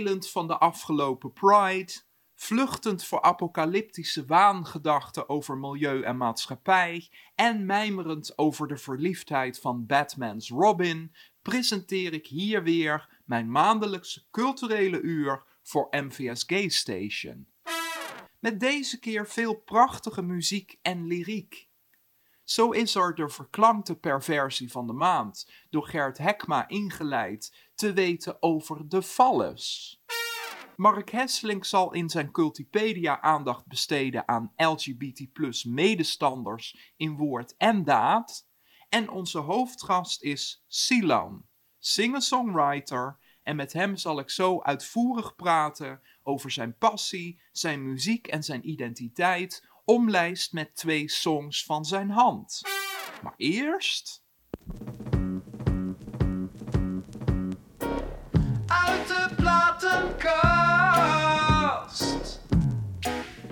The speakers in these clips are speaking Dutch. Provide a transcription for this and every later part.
Naeilend van de afgelopen Pride, vluchtend voor apocalyptische waangedachten over milieu en maatschappij en mijmerend over de verliefdheid van Batman's Robin, presenteer ik hier weer mijn maandelijkse culturele uur voor MVS Gay Station. Met deze keer veel prachtige muziek en lyriek. Zo is er de verklankte perversie van de maand, door Gert Hekma ingeleid, te weten over de Vallus. Mark Hesselink zal in zijn Cultipedia aandacht besteden aan LGBT medestanders in woord en daad. En onze hoofdgast is Silan, singer-songwriter. En met hem zal ik zo uitvoerig praten over zijn passie, zijn muziek en zijn identiteit, omlijst met twee songs van zijn hand. Maar eerst. Uit de platenkast.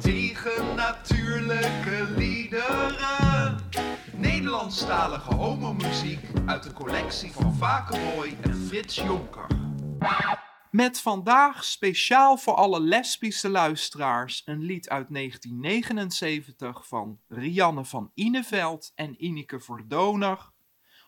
Tegen natuurlijke liederen. Nederlandstalige homomuziek uit de collectie van Vakenboy en Frits Jonker. Met vandaag speciaal voor alle lesbische luisteraars een lied uit 1979 van Rianne van Ineveld en Ineke Verdoner.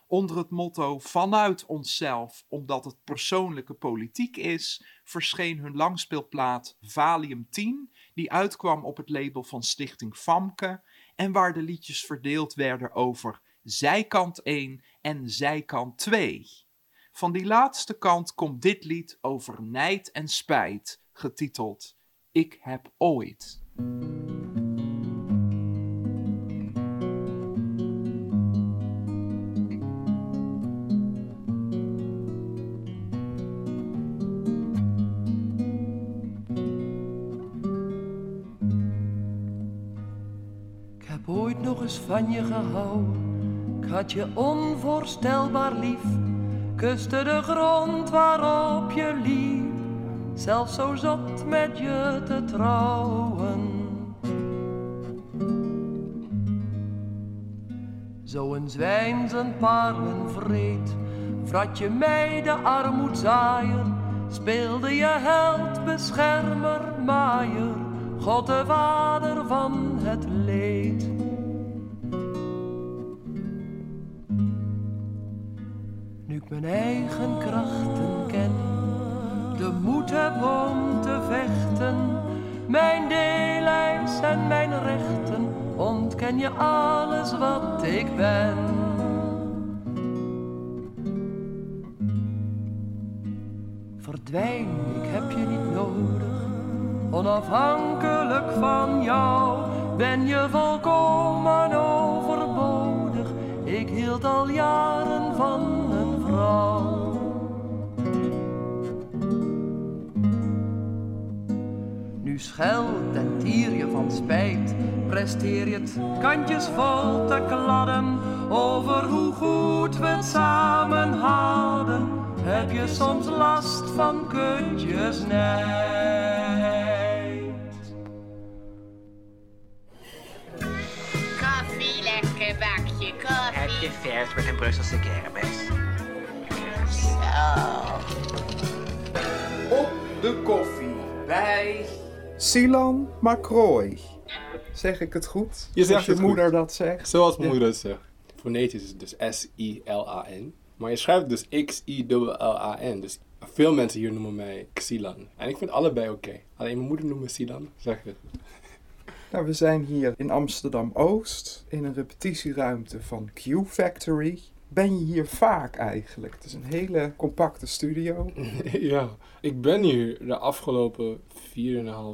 Onder het motto Vanuit onszelf, omdat het persoonlijke politiek is, verscheen hun langspeelplaat Valium 10, die uitkwam op het label van Stichting Famke en waar de liedjes verdeeld werden over zijkant 1 en zijkant 2. Van die laatste kant komt dit lied over nijd en spijt, getiteld Ik heb ooit. Ooit nog eens van je gehouden. Ik had je onvoorstelbaar lief. Kuste de grond waarop je liep. Zelfs zo zat met je te trouwen. Zo'n zwijn zijn parelen vreet. Vrat je mij de armoedzaaier. Speelde je held, beschermer, maaier. God de vader van het leed. Mijn eigen krachten ken, de moed heb om te vechten, mijn deelijns en mijn rechten, ontken je alles wat ik ben. Verdwijn, ik heb je niet nodig, onafhankelijk van jou ben je volkomen overbodig. Ik hield al jaren van Nu schuilt en tier je van spijt, presteer je het kantjes vol te kladden over hoe goed we het samen hadden. Heb je soms last van kuntjes nijd? Koffie, lekker bakje koffie. Heb je vers met een Brusselse kermis? Op de koffie bij Silan Macroy. Zeg ik het goed? Je zegt Als je moeder goed. dat zegt. Zoals mijn Ja. moeder het zegt. Fonetisch is het dus S-I-L-A-N. Maar je schrijft dus X-I-L-L-A-N. Dus veel mensen hier noemen mij Xilan. En ik vind allebei oké. Alleen mijn moeder noemt me Silan. Zeg je het goed. Nou, we zijn hier in Amsterdam-Oost in een repetitieruimte van Q Factory. Ben je hier vaak eigenlijk? Het is een hele compacte studio. ja, ik ben hier de afgelopen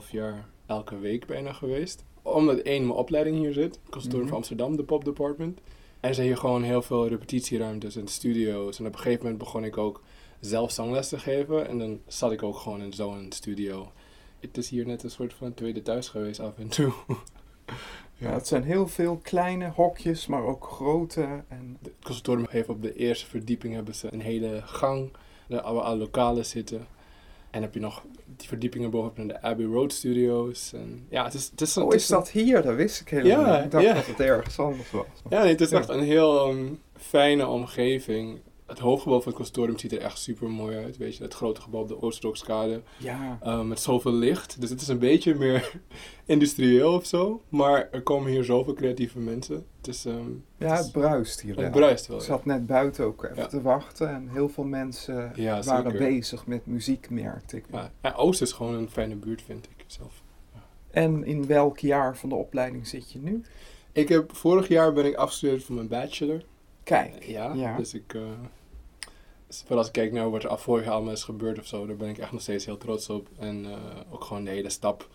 4,5 jaar elke week bijna geweest. Omdat één, mijn opleiding hier zit. Conservatorium Mhm. van Amsterdam, de pop department. En er zijn hier gewoon heel veel repetitieruimtes en studio's. En op een gegeven moment begon ik ook zelf zangles te geven. En dan zat ik ook gewoon in zo'n studio. het is hier net een soort van tweede thuis geweest af en toe. Ja, het zijn heel veel kleine hokjes, maar ook grote. En Het conservatorium heeft op de eerste verdieping hebben ze een hele gang waar alle, lokalen zitten. En heb je nog die verdiepingen bovenop de Abbey Road Studios. En ja, het is, het is, een- oh, is dat hier? Dat wist ik helemaal Ja, niet. Ik dacht ja. dat het ergens anders was. Ja, nee, het is Ja. echt een heel ehm, fijne omgeving. Het hoofdgebouw van het conservatorium ziet er echt super mooi uit. Weet je, het grote gebouw op de Oostblokskade. Ja, eh, met zoveel licht. Dus het is een beetje meer industrieel of zo. Maar er komen hier zoveel creatieve mensen. Het is, ehm, ja het bruist hier wel. het bruist wel. Ik ja. zat net buiten ook even Ja. te wachten en heel veel mensen Ja, waren zeker. bezig met muziek, merkte ik. Ja, Oost is gewoon een fijne buurt, vind ik zelf. En in welk jaar van de opleiding zit je nu? Ik heb, vorig jaar ben ik afgestudeerd voor mijn bachelor. Kijk, Ja, ja. dus ik... eh Vooral als ik kijk naar wat er af vorig jaar allemaal is gebeurd of zo, daar ben ik echt nog steeds heel trots op. En eh, ook gewoon de hele stap.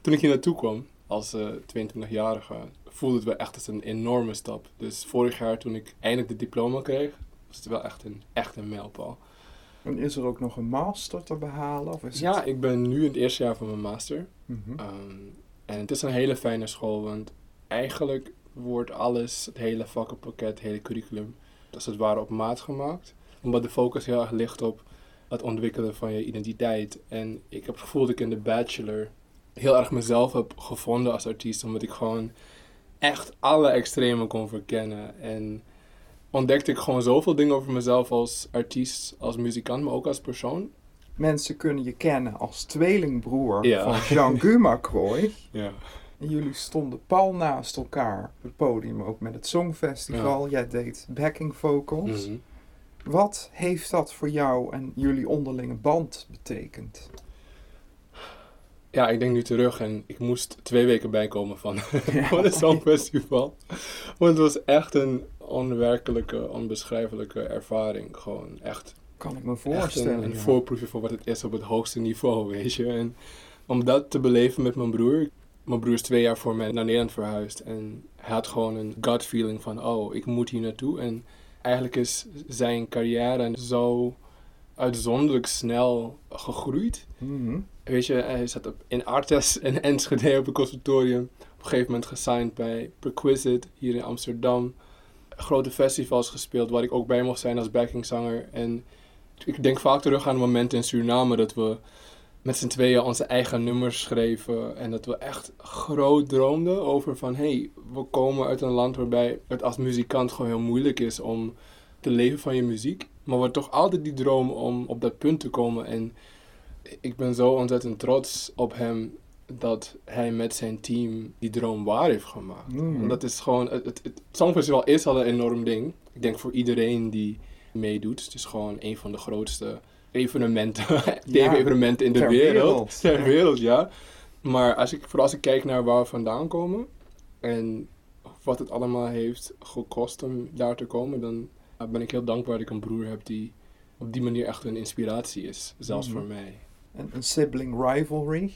Toen ik hier naartoe kwam, als eh 22-jarige, voelde het wel echt als een enorme stap. Dus vorig jaar toen ik eindelijk de diploma kreeg, was het wel echt een, echt een mijlpaal. En is er ook nog een master te behalen? Of is Ja, het... ik ben nu in het eerste jaar van mijn master. Mhm. Ehm, en het is een hele fijne school, want eigenlijk wordt alles, het hele vakkenpakket, het hele curriculum, als het ware op maat gemaakt. Omdat de focus heel erg ligt op het ontwikkelen van je identiteit. En ik heb het gevoel dat ik in de bachelor heel erg mezelf heb gevonden als artiest, omdat ik gewoon echt alle extremen kon verkennen. En ontdekte ik gewoon zoveel dingen over mezelf als artiest, als muzikant, maar ook als persoon. Mensen kunnen je kennen als tweelingbroer Ja. van Jean Gumacroy. Ja. En jullie stonden pal naast elkaar op het podium, ook met het Songfestival. Jij deed backing vocals. Mhm. Wat heeft dat voor jou en jullie onderlinge band betekend? Ja, ik denk nu terug en ik moest twee weken bijkomen van, van het Songfestival. Want het was echt een onwerkelijke, onbeschrijfelijke ervaring. Gewoon echt, Kan ik me voorstellen. een, een ja. voorproefje voor wat het is op het hoogste niveau, weet je. En om dat te beleven met mijn broer. Mijn broer is twee jaar voor mij naar Nederland verhuisd. En hij had gewoon een gut feeling van, oh, ik moet hier naartoe. En eigenlijk is zijn carrière zo uitzonderlijk snel gegroeid. Mhm. Weet je, hij zat op, in Artes en Enschede op het conservatorium. Op een gegeven moment gesigned bij Perquisite hier in Amsterdam. Grote festivals gespeeld waar ik ook bij mocht zijn als backingzanger. En ik denk vaak terug aan momenten in Suriname dat we met z'n tweeën onze eigen nummers schreven. En dat we echt groot droomden over van... hé, hey, we komen uit een land waarbij het als muzikant gewoon heel moeilijk is om te leven van je muziek. Maar we toch altijd die droom om op dat punt te komen. En ik ben zo ontzettend trots op hem dat hij met zijn team die droom waar heeft gemaakt. En dat is gewoon, het, het, het Songfestival is al een enorm ding. Ik denk voor iedereen die meedoet. Het is gewoon een van de grootste evenementen, tv-evenementen in de wereld. wereld, Ter wereld, ja. Maar als ik, vooral als ik kijk naar waar we vandaan komen en wat het allemaal heeft gekost om daar te komen, dan ben ik heel dankbaar dat ik een broer heb die op die manier echt een inspiratie is. Zelfs Mhm. voor mij. En een sibling rivalry.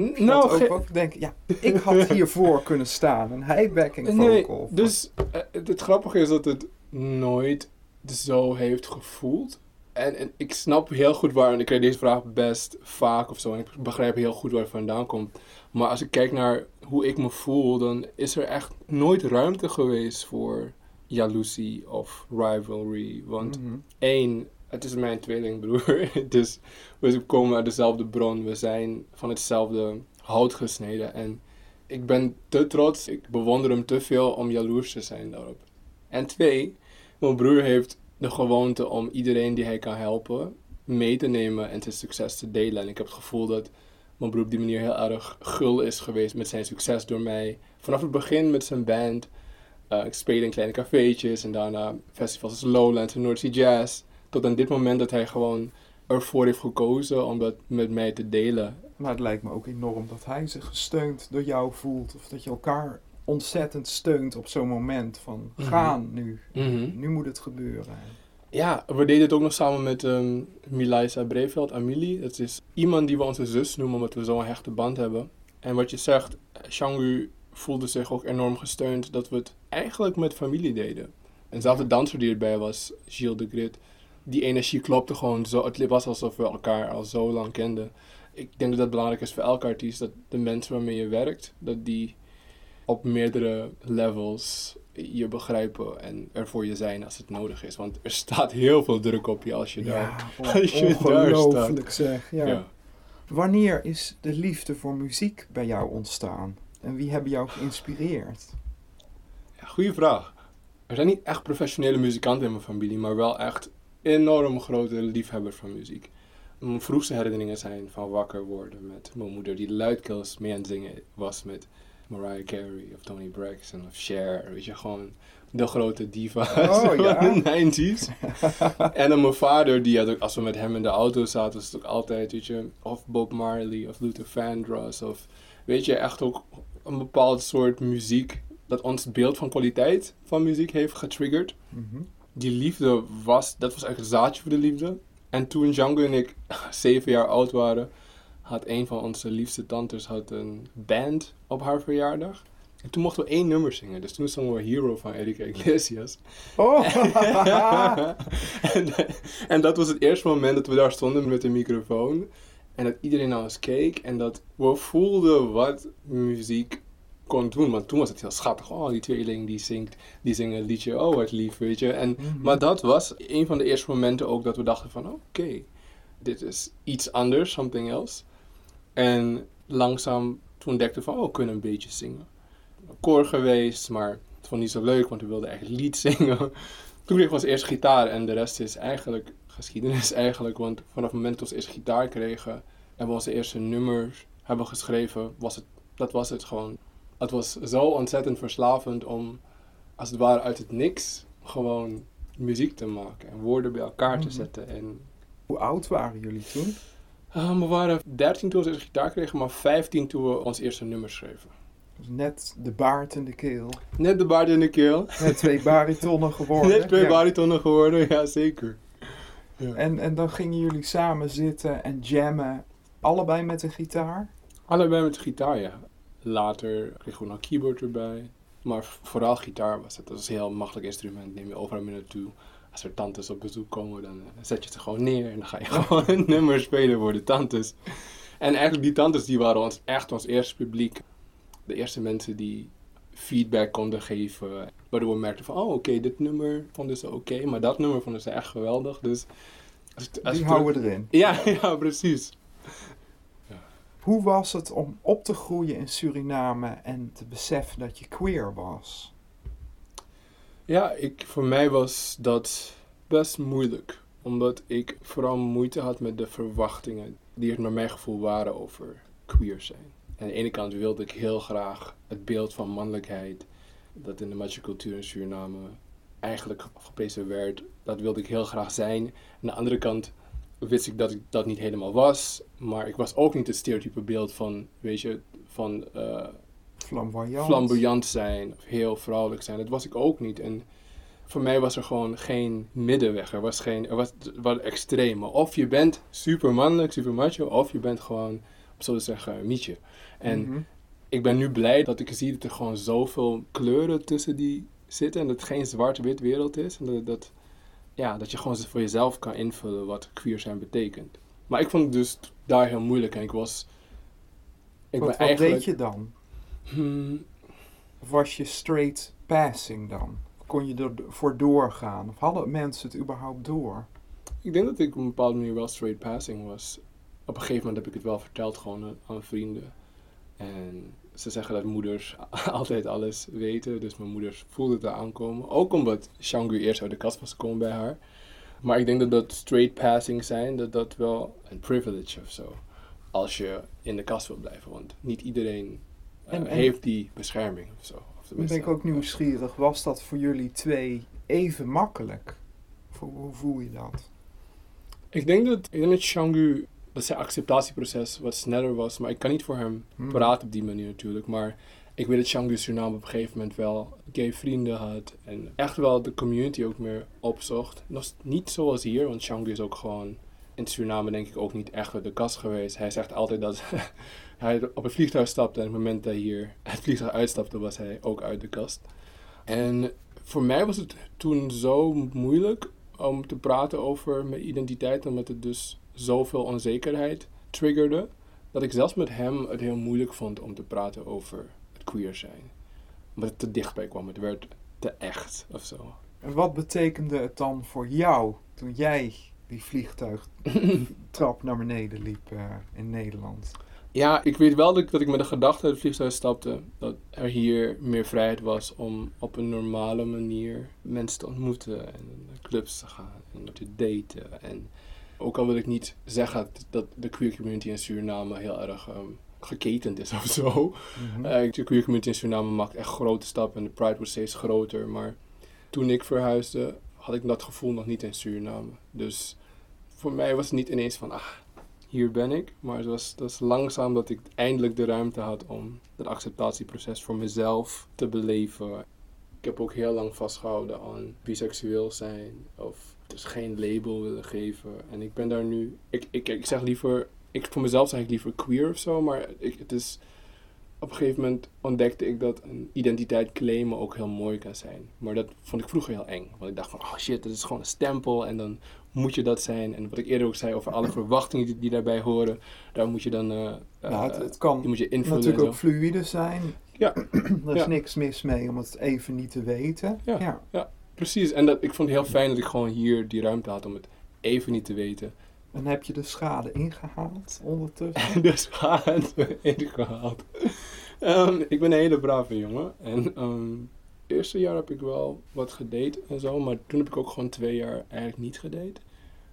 N- Dat nou, ook, ook denken, ja, ik had hiervoor kunnen staan en hij backing Nee, vocal. dus eh, het grappige is dat het nooit zo heeft gevoeld. En, en ik snap heel goed waar, en ik krijg deze vraag best vaak of zo, en ik begrijp heel goed waar het vandaan komt. Maar als ik kijk naar hoe ik me voel, dan is er echt nooit ruimte geweest voor jaloezie of rivalry. Want Mhm. één, het is mijn tweelingbroer. dus we komen uit dezelfde bron. We zijn van hetzelfde hout gesneden. En ik ben te trots. Ik bewonder hem te veel om jaloers te zijn daarop. En twee, mijn broer heeft de gewoonte om iedereen die hij kan helpen mee te nemen en zijn succes te delen. En ik heb het gevoel dat mijn broer op die manier heel erg gul is geweest met zijn succes door mij. Vanaf het begin met zijn band. Eh, ik speelde in kleine cafeetjes en daarna festivals als Lowlands en North Sea Jazz. Tot aan dit moment dat hij gewoon ervoor heeft gekozen om dat met mij te delen. Maar het lijkt me ook enorm dat hij zich gesteund door jou voelt. Of dat je elkaar ontzettend steunt op zo'n moment van Mhm. gaan nu. Nu moet het gebeuren. Ja, we deden het ook nog samen met ehm Milaisa Breveld, Amelie. Dat is iemand die we onze zus noemen, omdat we zo'n hechte band hebben. En wat je zegt, Shangu voelde zich ook enorm gesteund dat we het eigenlijk met familie deden. En zelfs de danser die erbij was, Gilles de Grit, die energie klopte gewoon zo. Het was alsof we elkaar al zo lang kenden. Ik denk dat dat belangrijk is voor elke artiest. Dat de mensen waarmee je werkt, dat die op meerdere levels je begrijpen en er voor je zijn als het nodig is. Want er staat heel veel druk op je als je daar... Ja, als je daar ongelooflijk zeg. Ja. Ja. Wanneer is de liefde voor muziek bij jou ontstaan? En wie hebben jou geïnspireerd? Ja, goeie vraag. Er zijn niet echt professionele muzikanten in mijn familie, maar wel echt enorm grote liefhebbers van muziek. Mijn vroegste herinneringen zijn van wakker worden met mijn moeder die luidkeels mee aan het zingen was met Mariah Carey of Tony Braxton of Cher. Weet je, gewoon de grote diva's Oh, ja. van de 90s. en dan mijn vader, die had ook, als we met hem in de auto zaten, was het ook altijd, weet je, of Bob Marley of Luther Vandross of, weet je, echt ook een bepaald soort muziek dat ons beeld van kwaliteit van muziek heeft getriggerd. Mhm. Die liefde was, dat was eigenlijk het zaadje voor de liefde. En toen Django en ik zeven jaar oud waren, had een van onze liefste tantes had een band op haar verjaardag. En toen mochten we één nummer zingen. Dus toen zongen we Hero van Erika Iglesias. Oh, en, en dat was het eerste moment dat we daar stonden met de microfoon. En dat iedereen naar ons keek. En dat we voelden wat muziek kon doen. Want toen was het heel schattig. Oh, die tweeling die zingt, die zingen een liedje. Oh, wat lief, weet je. En, Maar dat was een van de eerste momenten ook dat we dachten van... Oké, dit is iets anders, something else. En langzaam toen we van... Oh, we kunnen een beetje zingen. Koor geweest, maar het vond niet zo leuk, want we wilden eigenlijk lied zingen. Toen kregen we ons eerst gitaar en de rest is eigenlijk geschiedenis eigenlijk. Want vanaf het moment dat we eerst gitaar kregen en we onze eerste nummers hebben geschreven, was het, dat was het gewoon. Het was zo ontzettend verslavend om, als het ware uit het niks, gewoon muziek te maken en woorden bij elkaar te Mhm. zetten. En, hoe oud waren jullie toen? Ah, we waren 13 toen we onze gitaar kregen, maar 15 toen we ons eerste nummer schreven. Dus net de baard in de keel. Net de baard in de keel. Net twee baritonnen geworden. Net twee Ja. baritonnen geworden, ja zeker. En, en dan gingen jullie samen zitten en jammen. Allebei met een gitaar? Allebei met de gitaar, ja. Later kregen we nog keyboard erbij. Maar vooral gitaar was het. Dat is een heel makkelijk instrument. Neem je overal mee naartoe. Als er tantes op bezoek komen, dan eh, zet je er gewoon neer. En dan ga je gewoon een nummer spelen voor de tantes. En eigenlijk die tantes die waren ons, echt ons eerste publiek. De eerste mensen die feedback konden geven. Waardoor we merkten van, oh oké, dit nummer vonden ze oké. maar dat nummer vonden ze echt geweldig. Dus als, Die het- houden erin. Ja, ja, precies. Hoe was het om op te groeien in Suriname en te beseffen dat je queer was? Ja, ik, voor mij was dat best moeilijk. Omdat ik vooral moeite had met de verwachtingen die er naar mijn gevoel waren over queer zijn. Aan de ene kant wilde ik heel graag het beeld van mannelijkheid, dat in de macho-cultuur in Suriname eigenlijk geprezen werd, dat wilde ik heel graag zijn. Aan de andere kant wist ik dat ik dat niet helemaal was, maar ik was ook niet het stereotype beeld van, weet je, van eh, Flamboyant. flamboyant zijn of heel vrouwelijk zijn. Dat was ik ook niet. En voor mij was er gewoon geen middenweg. Er was geen, er was wat extreme. Of je bent super mannelijk, super macho, of je bent gewoon, om zo te zeggen, mietje. En Mhm. ik ben nu blij dat ik zie dat er gewoon zoveel kleuren tussen die zitten en dat het geen zwart-wit wereld is. En dat, dat, ja, dat je gewoon voor jezelf kan invullen wat queer zijn betekent. Maar ik vond het dus daar heel moeilijk en ik was... Ik wat, ben wat eigenlijk... deed je dan? Hmm, was je straight passing dan? Kon je ervoor doorgaan? Of hadden mensen het überhaupt door? Ik denk dat ik op een bepaalde manier wel straight passing was. Op een gegeven moment heb ik het wel verteld gewoon aan- vrienden. En ze zeggen dat moeders altijd alles weten. Dus mijn moeder voelde het aankomen. Ook omdat Shangu eerst uit de kast was gekomen bij haar. Maar ik denk dat dat straight passing zijn, dat dat wel een privilege of zo. Als je in de kast wil blijven. Want niet iedereen En- en- heeft die bescherming of zo. Of Dan ben ik ook nieuwsgierig. Was dat voor jullie twee even makkelijk? Hoe, voel je dat? Ik denk dat, ik denk dat Shangu, dat zijn acceptatieproces wat sneller was. Maar ik kan niet voor hem Hmm. praten op die manier natuurlijk. Maar ik weet dat Shangu Suriname op een gegeven moment wel gay vrienden had. En echt wel de community ook meer opzocht. Nog niet zoals hier, want Shangu is ook gewoon in Suriname denk ik ook niet echt uit de kast geweest. Hij zegt altijd dat hij op het vliegtuig stapte en op het moment dat hij hier het vliegtuig uitstapte was hij ook uit de kast. En voor mij was het toen zo moeilijk om te praten over mijn identiteit, omdat het dus zoveel onzekerheid triggerde. dat ik zelfs met hem het heel moeilijk vond om te praten over het queer zijn. Omdat het te dichtbij kwam. Het werd te echt of zo. En wat betekende het dan voor jou toen jij die vliegtuigtrap naar beneden liep eh, in Nederland? Ja, ik weet wel dat ik, dat ik met de gedachte uit het vliegtuig stapte dat er hier meer vrijheid was om op een normale manier mensen te ontmoeten en naar clubs te gaan en te daten. En ook al wil ik niet zeggen dat, de queer community in Suriname heel erg ehm, geketend is of zo. Mhm. Eh, de queer community in Suriname maakt echt grote stappen en de pride wordt steeds groter. Maar toen ik verhuisde, had ik dat gevoel nog niet in Suriname. Dus voor mij was het niet ineens van, ah, hier ben ik. Maar het was, langzaam dat ik eindelijk de ruimte had om het acceptatieproces voor mezelf te beleven. Ik heb ook heel lang vastgehouden aan biseksueel zijn of dus geen label willen geven. En ik ben daar nu, ik, ik, ik zeg liever, ik, voor mezelf zeg ik liever queer of zo, maar ik, het is, op een gegeven moment ontdekte ik dat een identiteit claimen ook heel mooi kan zijn. Maar dat vond ik vroeger heel eng. Want ik dacht van, oh shit, dat is gewoon een stempel en dan moet je dat zijn. En wat ik eerder ook zei over alle verwachtingen die, die daarbij horen, daar moet je dan, Nou, het, het kan die moet je invullen natuurlijk ook fluïde zijn. Ja. er is Ja. niks mis mee om het even niet te weten. Ja. ja. Precies, en dat, ik vond het heel fijn dat ik gewoon hier die ruimte had om het even niet te weten. En heb je de schade ingehaald ondertussen? dus gaat ingehaald. Ehm, ik ben een hele brave jongen. En ehm, eerste jaar heb ik wel wat gedate en zo. Maar toen heb ik ook gewoon twee jaar eigenlijk niet gedate.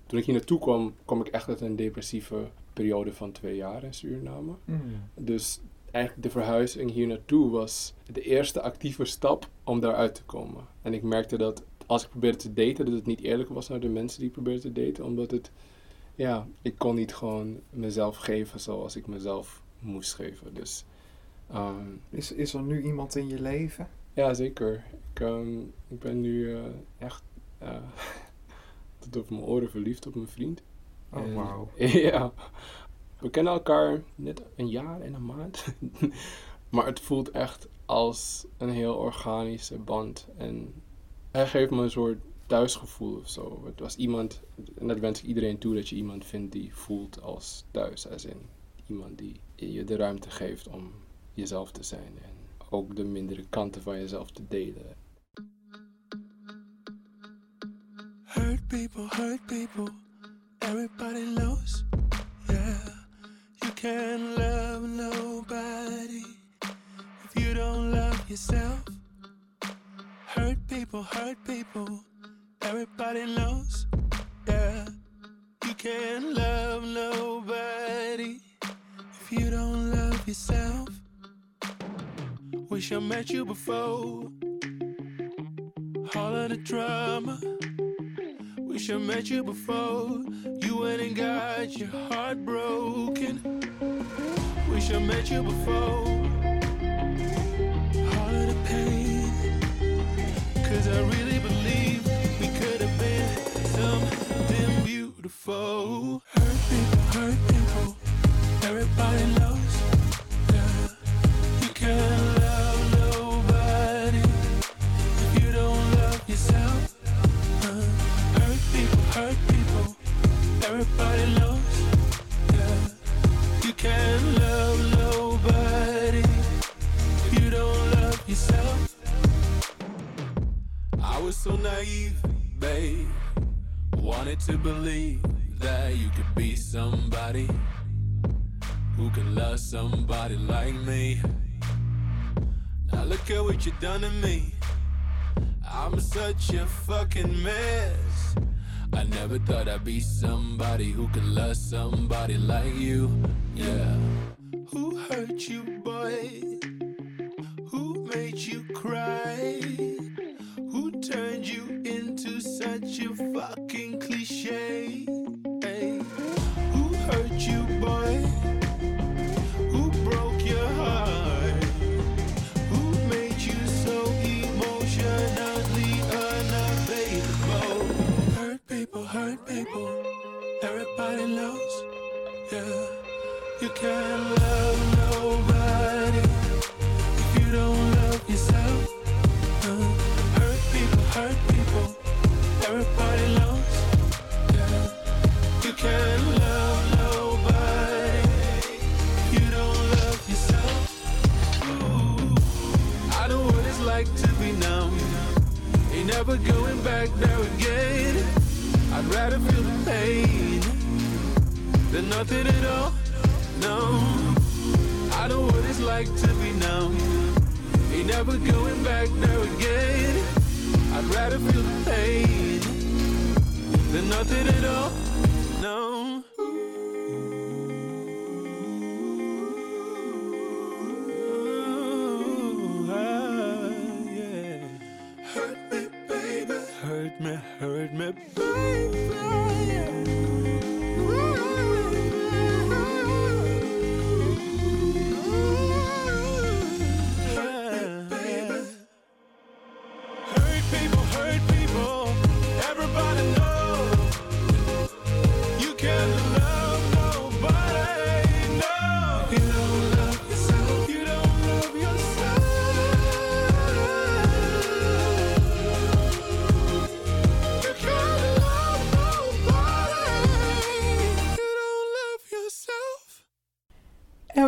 Toen ik hier naartoe kwam, kwam ik echt uit een depressieve periode van twee jaar in Suriname. Hmm. Dus eigenlijk de verhuizing hier naartoe was de eerste actieve stap om daaruit te komen. En ik merkte dat als ik probeerde te daten, dat het niet eerlijk was naar de mensen die ik probeerde te daten. Omdat het, ja, ik kon niet gewoon mezelf geven zoals ik mezelf moest geven. Dus ehm, Is, is er nu iemand in je leven? Ja, zeker. Ik, ehm, ik ben nu eh, echt eh, tot op mijn oren verliefd op mijn vriend. Oh, En- wauw. ja. We kennen elkaar net een jaar en een maand. maar het voelt echt als een heel organische band. En hij geeft me een soort thuisgevoel of zo. Het was iemand, en dat wens ik iedereen toe, dat je iemand vindt die voelt als thuis. Als in iemand die je de ruimte geeft om jezelf te zijn. En ook de mindere kanten van jezelf te delen. Hurt people, hurt people. Everybody knows. Yeah, you can't love nobody if you don't love yourself. Hurt people, hurt people. Everybody knows. Yeah, you can't love nobody if you don't love yourself. Wish I met you before. All of the drama. Wish I met you before. You went and got your heart broken. Wish I met you before. All of the pain. Cause I really believe we could have been something beautiful. Hurt people, hurt people. Everybody knows. So naive, babe. Wanted to believe that you could be somebody who can love somebody like me. Now look at what you done to me. I'm such a fucking mess. I never thought I'd be somebody who could love somebody like you. Yeah. Who hurt you, boy? Who made you cry?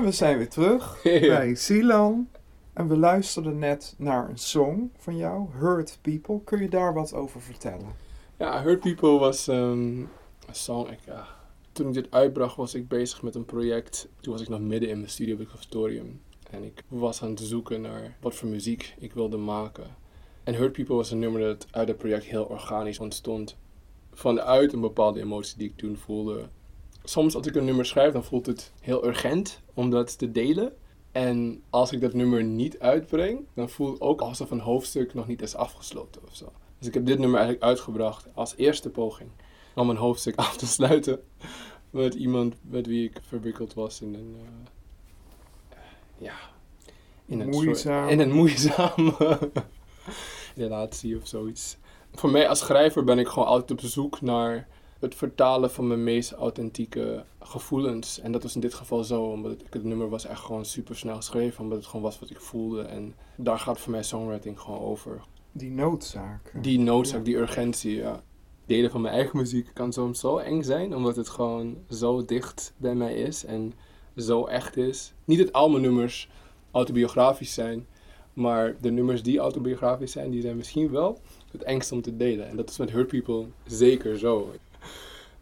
En we zijn weer terug bij Silan. En we luisterden net naar een song van jou, Hurt People. Kun je daar wat over vertellen? Ja, Hurt People was ehm, een song. Ik, toen ik dit uitbracht was ik bezig met een project. Toen was ik nog midden in mijn studie op het conservatorium. En ik was aan het zoeken naar wat voor muziek ik wilde maken. En Hurt People was een nummer dat uit het project heel organisch ontstond. Vanuit een bepaalde emotie die ik toen voelde. Soms als ik een nummer schrijf, dan voelt het heel urgent om dat te delen. En als ik dat nummer niet uitbreng, dan voelt het ook alsof een hoofdstuk nog niet is afgesloten of zo. Dus ik heb dit nummer eigenlijk uitgebracht als eerste poging om een hoofdstuk af te sluiten met iemand met wie ik verwikkeld was in een, eh, ja, in een, Moeizaam. in een moeizame relatie of zoiets. Voor mij als schrijver ben ik gewoon altijd op zoek naar het vertalen van mijn meest authentieke gevoelens. En dat was in dit geval zo, omdat ik, het nummer was echt gewoon super snel geschreven, omdat het gewoon was wat ik voelde. En daar gaat voor mij songwriting gewoon over. Die noodzaak. Die noodzaak, Ja. die urgentie, ja. Delen van mijn eigen muziek kan soms zo eng zijn, omdat het gewoon zo dicht bij mij is en zo echt is. Niet dat al mijn nummers autobiografisch zijn, maar de nummers die autobiografisch zijn, die zijn misschien wel het engst om te delen. En dat is met Hurt People zeker zo.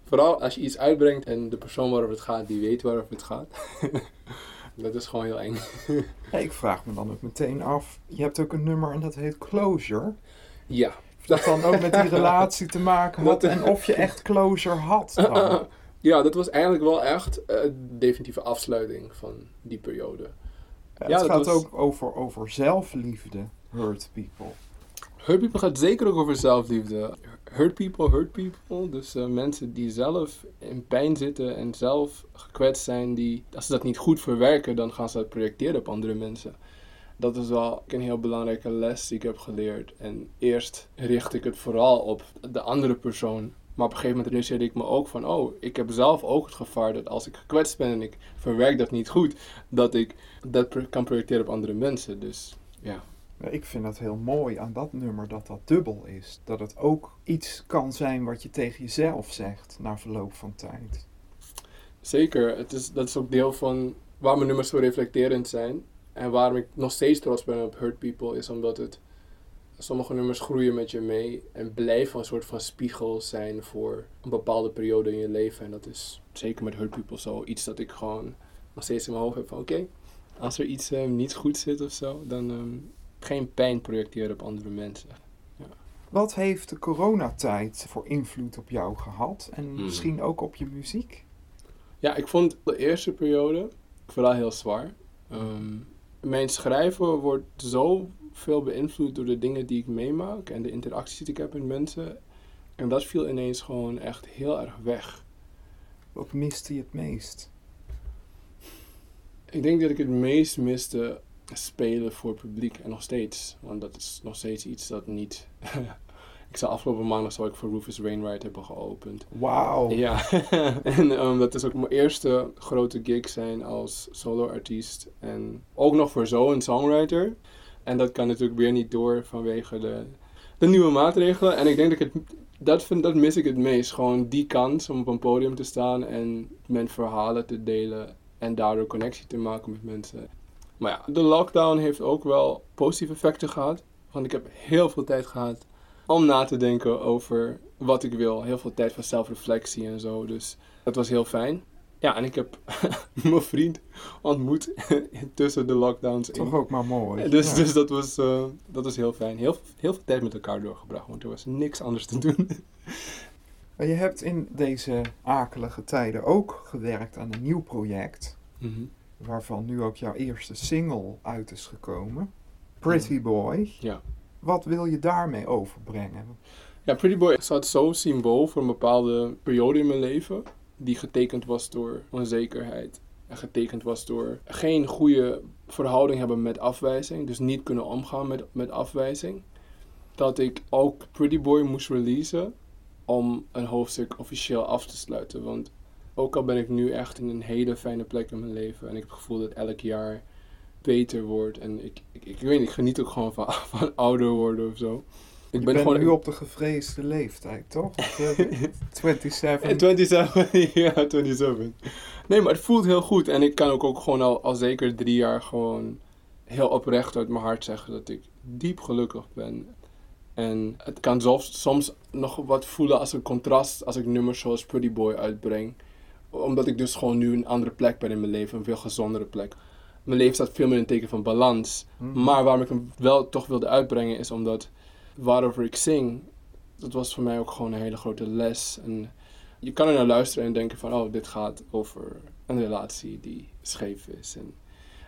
Vooral als je iets uitbrengt en de persoon waarover het gaat, die weet waarover het gaat. dat is gewoon heel eng. Ja, ik vraag me dan ook meteen af. Je hebt ook een nummer en dat heet Closure. Ja. Of dat dan ook met die relatie te maken had en of je echt closure had. dan. Ja, dat was eigenlijk wel echt eh, de definitieve afsluiting van die periode. Ja, Ja, het dat gaat was- ook over, over zelfliefde, Hurt People. Hurt People gaat zeker ook over zelfliefde. Hurt people, hurt people. Dus eh, mensen die zelf in pijn zitten en zelf gekwetst zijn, die, als ze dat niet goed verwerken, dan gaan ze dat projecteren op andere mensen. Dat is wel een heel belangrijke les die ik heb geleerd. En eerst richt ik het vooral op de andere persoon. Maar op een gegeven moment realiseerde ik me ook van, oh, ik heb zelf ook het gevaar dat als ik gekwetst ben en ik verwerk dat niet goed, dat ik dat kan projecteren op andere mensen. Dus ja. Ja, ik vind het heel mooi aan dat nummer dat dat dubbel is. Dat het ook iets kan zijn wat je tegen jezelf zegt na verloop van tijd. Zeker, het is, dat is ook deel van waar mijn nummers zo reflecterend zijn. En waarom ik nog steeds trots ben op Hurt People, is omdat het. Sommige nummers groeien met je mee en blijven een soort van spiegel zijn voor een bepaalde periode in je leven. En dat is zeker met Hurt People zo. Iets dat ik gewoon nog steeds in mijn hoofd heb van oké, als er iets eh, niet goed zit of zo, dan ehm, geen pijn projecteren op andere mensen. Wat heeft de coronatijd voor invloed op jou gehad? En Hmm. misschien ook op je muziek? Ja, ik vond de eerste periode vooral heel zwaar. Ehm, mijn schrijven wordt zo veel beïnvloed door de dingen die ik meemaak en de interacties die ik heb met mensen. En dat viel ineens gewoon echt heel erg weg. Wat miste je het meest? Ik denk dat ik het meest miste spelen voor publiek en nog steeds. Want dat is nog steeds iets dat niet... ik zou afgelopen maandag zou ik voor Rufus Wainwright hebben geopend. Wauw. Ja, en ehm, dat is ook mijn eerste grote gig zijn als solo-artiest. En ook nog voor zo'n songwriter. En dat kan natuurlijk weer niet door vanwege de, de nieuwe maatregelen. En ik denk dat ik het, dat, vind, dat mis ik het meest. Gewoon die kans om op een podium te staan en mijn verhalen te delen. En daardoor connectie te maken met mensen. Maar ja, de lockdown heeft ook wel positieve effecten gehad. Want ik heb heel veel tijd gehad om na te denken over wat ik wil. Heel veel tijd van zelfreflectie en zo. Dus dat was heel fijn. Ja, en ik heb mijn vriend ontmoet tussen de lockdowns. in. Toch ook maar mooi. Dus, Ja. dus dat, was, eh, dat was heel fijn. Heel, heel veel tijd met elkaar doorgebracht, want er was niks anders te doen. Je hebt in deze akelige tijden ook gewerkt aan een nieuw project, Mhm. Waarvan nu ook jouw eerste single uit is gekomen. Pretty Boy. Ja. Wat wil je daarmee overbrengen? Ja, Pretty Boy staat zo symbool voor een bepaalde periode in mijn leven. Die getekend was door onzekerheid. En getekend was door geen goede verhouding hebben met afwijzing. Dus niet kunnen omgaan met, met afwijzing. Dat ik ook Pretty Boy moest releasen om een hoofdstuk officieel af te sluiten. Want ook al ben ik nu echt in een hele fijne plek in mijn leven. En ik heb het gevoel dat elk jaar beter wordt. En ik, ik, ik weet niet, ik geniet ook gewoon van, van ouder worden of zo. Ik Je bent gewoon nu op de gevreesde leeftijd, toch? Eh, 27. En 27, ja, 27. Nee, maar het voelt heel goed. En ik kan ook, ook gewoon al, al zeker drie jaar gewoon heel oprecht uit mijn hart zeggen dat ik diep gelukkig ben. En het kan zelfs soms nog wat voelen als een contrast als ik nummers zoals Pretty Boy uitbreng. Omdat ik dus gewoon nu een andere plek ben in mijn leven, een veel gezondere plek. Mijn leven staat veel meer in het teken van balans. Mhm. Maar waarom ik hem wel toch wilde uitbrengen is omdat waarover ik zing, dat was voor mij ook gewoon een hele grote les. En je kan er naar luisteren en denken van, oh, dit gaat over een relatie die scheef is. En,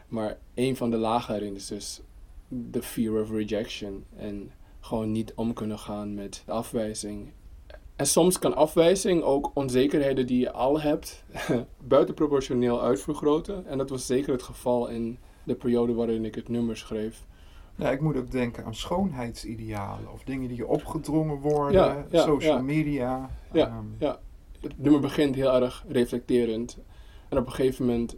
maar een van de lagen erin is dus de fear of rejection. En gewoon niet om kunnen gaan met afwijzing. En soms kan afwijzing ook onzekerheden die je al hebt, buitenproportioneel uitvergroten. En dat was zeker het geval in de periode waarin ik het nummer schreef. Ja, ik moet ook denken aan schoonheidsidealen of dingen die je opgedrongen worden, Ja, ja, social ja. media. Ja, ehm, ja. Het nummer begint heel erg reflecterend. En op een gegeven moment,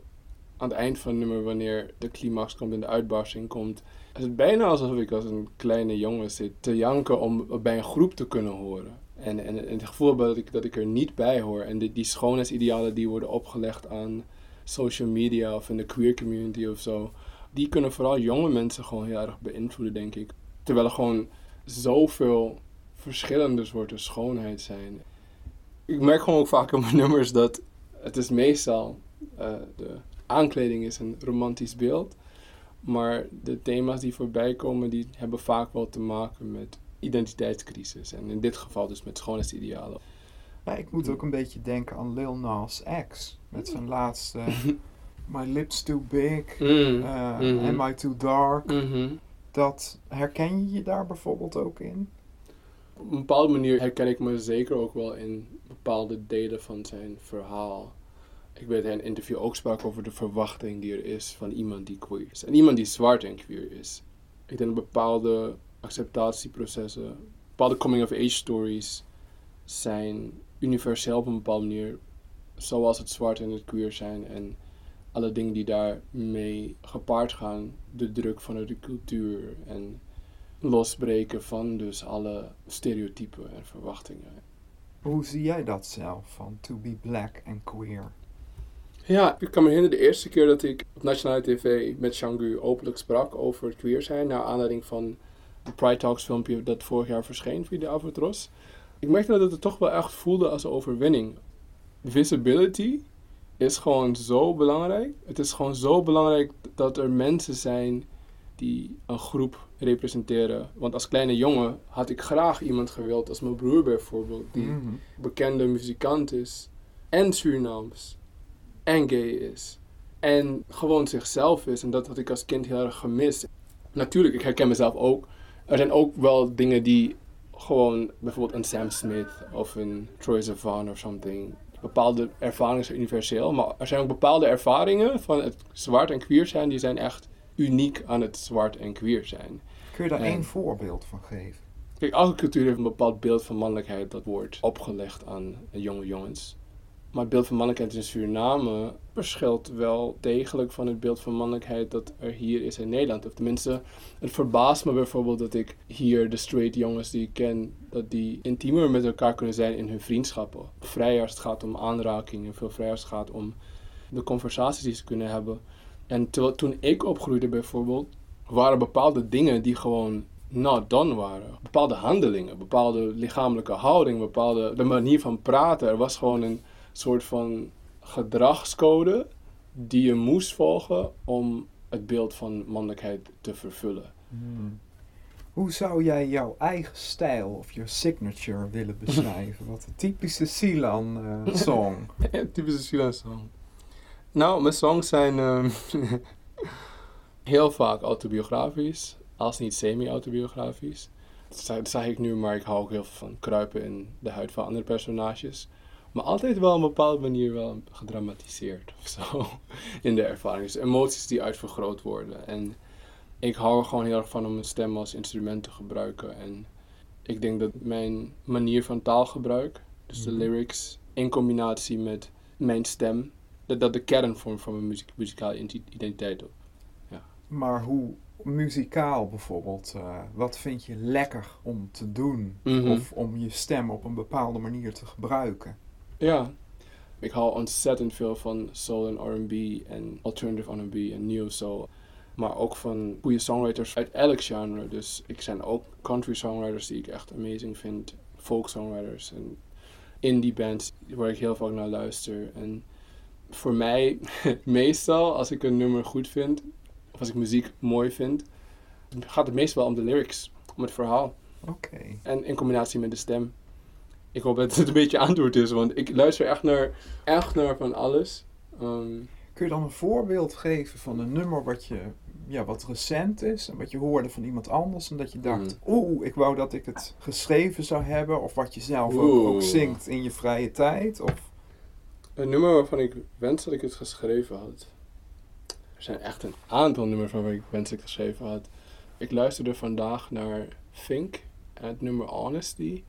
aan het eind van het nummer, wanneer de climax komt en de uitbarsting komt, is het bijna alsof ik als een kleine jongen zit te janken om bij een groep te kunnen horen. En, en, het gevoel heb dat ik, dat ik er niet bij hoor. En die, die schoonheidsidealen die worden opgelegd aan social media of in de queer community of zo, die kunnen vooral jonge mensen gewoon heel erg beïnvloeden, denk ik. Terwijl er gewoon zoveel verschillende soorten schoonheid zijn. Ik merk gewoon ook vaak in mijn nummers dat het is meestal eh, de aankleding is een romantisch beeld. Maar de thema's die voorbij komen, die hebben vaak wel te maken met identiteitscrisis. En in dit geval dus met schoonheidsidealen. ja, ik moet ook een beetje denken aan Lil Nas X met zijn laatste My Lips Too Big, Mm, mhm. Am I Too Dark. Mhm. Dat herken je je daar bijvoorbeeld ook in? Op een bepaalde manier herken ik me zeker ook wel in bepaalde delen van zijn verhaal. Ik weet dat hij in een interview ook sprak over de verwachting die er is van iemand die queer is. En iemand die zwart en queer is. Ik denk dat bepaalde acceptatieprocessen, bepaalde coming-of-age stories zijn universeel op een bepaalde manier. Zoals het zwart en het queer zijn en alle dingen die daarmee gepaard gaan. De druk vanuit de cultuur en losbreken van dus alle stereotypen en verwachtingen. Hoe zie jij dat zelf, van to be black and queer? Ja, ik kan me herinneren de eerste keer dat ik op nationale tv met Shangu openlijk sprak over het queer zijn, naar aanleiding van Pride Talks filmpje dat vorig jaar verscheen via de Avatros. Ik merkte dat het toch wel echt voelde als een overwinning. Visibility is gewoon zo belangrijk. Het is gewoon zo belangrijk dat er mensen zijn die een groep representeren. Want als kleine jongen had ik graag iemand gewild, als mijn broer bijvoorbeeld, die Mhm. bekende muzikant is en Surinaams en gay is en gewoon zichzelf is. En dat had ik als kind heel erg gemist. Natuurlijk, ik herken mezelf ook. Er zijn ook wel dingen die gewoon, bijvoorbeeld een Sam Smith of een Troy Sivan of something. Bepaalde ervaringen zijn universeel, maar er zijn ook bepaalde ervaringen van het zwart en queer zijn, die zijn echt uniek aan het zwart en queer zijn. Kun je daar één voorbeeld van geven? Kijk, elke cultuur heeft een bepaald beeld van mannelijkheid dat wordt opgelegd aan jonge jongens. Maar het beeld van mannelijkheid in Suriname verschilt wel degelijk van het beeld van mannelijkheid dat er hier is in Nederland. Of tenminste, het verbaast me bijvoorbeeld dat ik hier de straight jongens die ik ken, dat die intiemer met elkaar kunnen zijn in hun vriendschappen. Vrijer als het gaat om aanraking en veel vrijer als het gaat om de conversaties die ze kunnen hebben. En terwijl, toen ik opgroeide bijvoorbeeld, waren bepaalde dingen die gewoon not done waren. Bepaalde handelingen, bepaalde lichamelijke houding, bepaalde de manier van praten. Er was gewoon een soort van gedragscode die je moest volgen om het beeld van mannelijkheid te vervullen. Hoe zou jij jouw eigen stijl of je signature willen beschrijven? Wat een typische Silan-song. Ja, typische Silan song. Nou, mijn songs zijn ehm, heel vaak autobiografisch, als niet semi-autobiografisch. Dat zeg ik nu, maar ik hou ook heel veel van kruipen in de huid van andere personages. Maar altijd wel op een bepaalde manier wel gedramatiseerd of zo in de ervaring. Dus emoties die uitvergroot worden. En ik hou er gewoon heel erg van om mijn stem als instrument te gebruiken. En ik denk dat mijn manier van taalgebruik, dus de lyrics, in combinatie met mijn stem, dat dat de kern vormt van mijn muziek, muzikale identi- identiteit. Maar hoe muzikaal bijvoorbeeld, eh, wat vind je lekker om te doen? Mhm. Of om je stem op een bepaalde manier te gebruiken? Ja, ik hou ontzettend veel van soul en R&B en alternative R&B en neo soul. Maar ook van goede songwriters uit elk genre. Dus ik zijn ook country songwriters die ik echt amazing vind. Folk songwriters en indie bands waar ik heel vaak naar luister. En voor mij, meestal als ik een nummer goed vind, of als ik muziek mooi vind, gaat het meestal om de lyrics, om het verhaal. Oké. En in combinatie met de stem. Ik hoop dat het een beetje antwoord is, want ik luister echt naar, echt naar van alles. Ehm, Kun je dan een voorbeeld geven van een nummer wat, je, ja, wat recent is en wat je hoorde van iemand anders en dat je dacht, oeh, ik wou dat ik het geschreven zou hebben of wat je zelf ook, ook zingt in je vrije tijd? Of, een nummer waarvan ik wens dat ik het geschreven had. Er zijn echt een aantal nummers waarvan ik wens dat ik het geschreven had. Ik luisterde vandaag naar Fink en het nummer Honesty.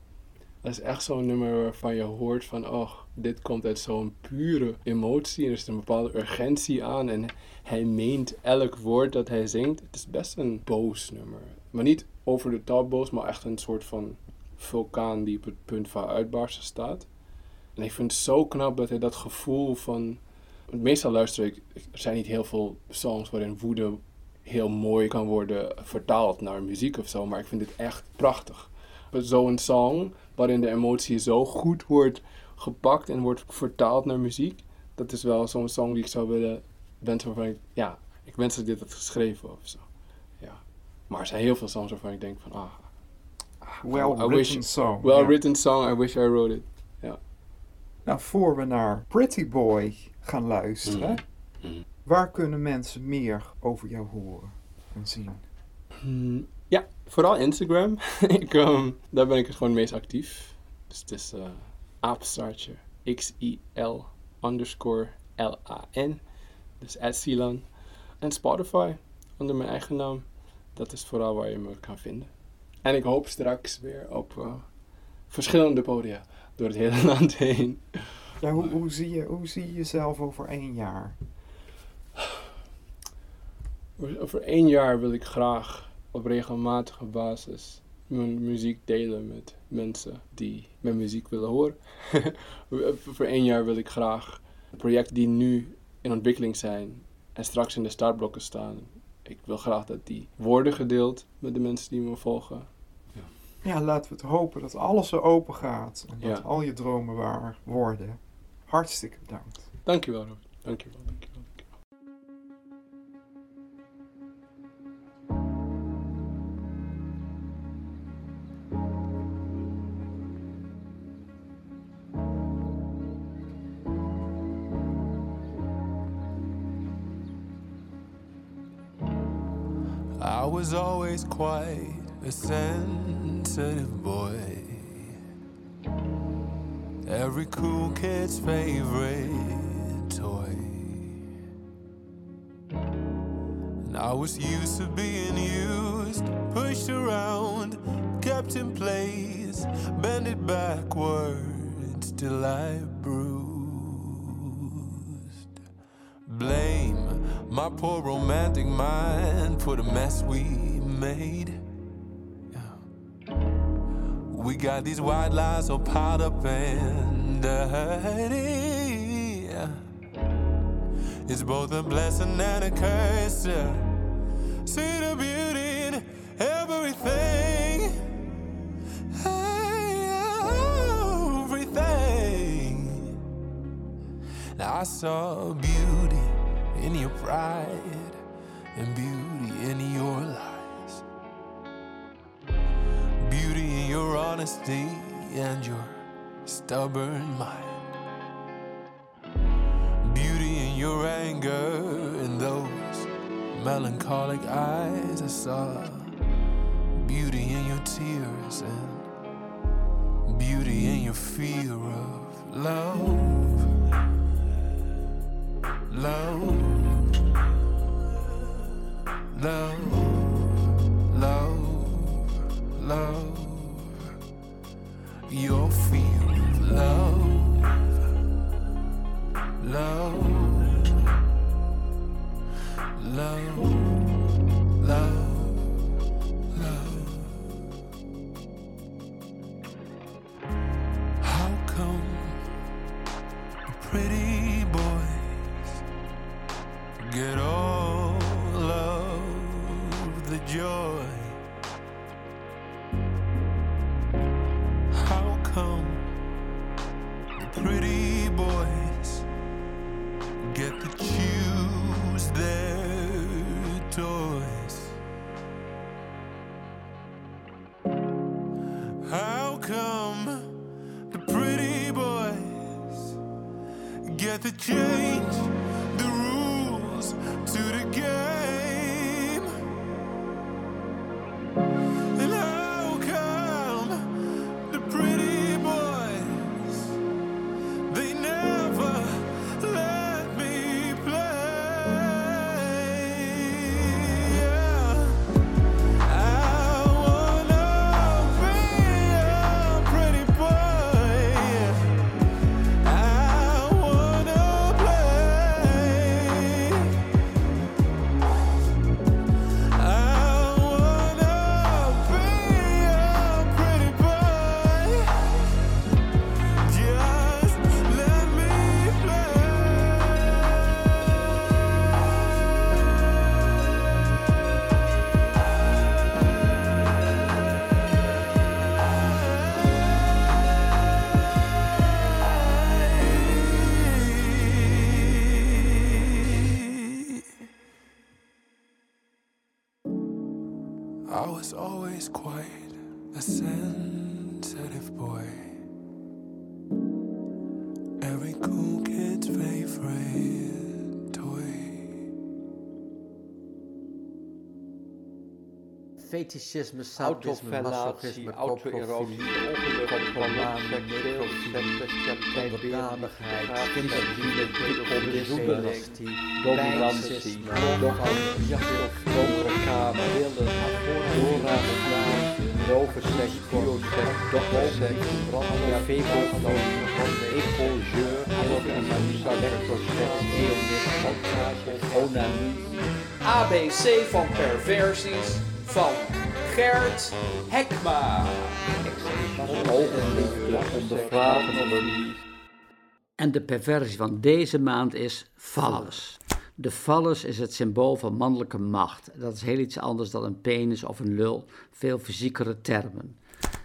Dat is echt zo'n nummer waarvan je hoort van, oh, dit komt uit zo'n pure emotie. En er zit een bepaalde urgentie aan en hij meent elk woord dat hij zingt. Het is best een boos nummer. Maar niet over de top boos, maar echt een soort van vulkaan die op het punt van uitbarsten staat. En ik vind het zo knap dat hij dat gevoel van... Meestal luister ik... Er zijn niet heel veel songs waarin woede heel mooi kan worden vertaald naar muziek of zo. Maar ik vind dit echt prachtig. Zo'n song waarin de emotie zo goed wordt gepakt en wordt vertaald naar muziek. Dat is wel zo'n song die ik zou willen wensen waarvan ik... Ja, ik wens dat ik dit had geschreven of zo. Ja. Maar er zijn heel veel songs waarvan ik denk van... Ah, well I written wish- song. well ja. written song, I wish I wrote it. Nou, voor we naar Pretty Boy gaan luisteren, Mhm. Mhm. waar kunnen mensen meer over jou horen en zien? Hmm, ja, vooral Instagram. ik, ehm, daar ben ik het gewoon het meest actief. Dus het is eh apenstaartje X-I-L underscore L-A-N. Dus Silan. En Spotify onder mijn eigen naam. Dat is vooral waar je me kan vinden. En ik hoop straks weer op eh, verschillende podia door het hele land heen. Ja, hoe, hoe, zie je, hoe zie je jezelf over één jaar? Over- Over één jaar wil ik graag op regelmatige basis mijn muziek delen met mensen die mijn muziek willen horen. Voor één jaar wil ik graag projecten die nu in ontwikkeling zijn en straks in de startblokken staan. Ik wil graag dat die worden gedeeld met de mensen die me volgen. Ja, laten we het hopen dat alles er open gaat en dat Ja. al je dromen waar worden. Hartstikke bedankt. Dankjewel, Robert. Dankjewel. Quite a sensitive boy. Every cool kid's favorite toy. And I was used to being used, pushed around, kept in place, bended backwards till I bruised. Blame my poor romantic mind for the mess we made. We got these white lies all piled up and dirty. It's both a blessing and a curse. See the beauty in everything. Everything. I saw beauty in your pride. Honesty and your stubborn mind. Beauty in your anger in those melancholic eyes. I saw beauty in your tears and beauty in your fear of love. Love. Fetischisme, sadisme, masochisme, auto-erosie, onderdanigheid, kinderzielen, dynastie, dominantie, bijnsisme, dogma, donkere kamer, willen, doorraadslage, rovenseks, bioseks, dokterseks, brandweer, ecogeur, illuminatie, electroseks, eonisme, montage, onanie, ABC van perversies van Gert Hekma. En de perversie van deze maand is phallus. De phallus is het symbool van mannelijke macht. Dat is heel iets anders dan een penis of een lul, veel fysiekere termen.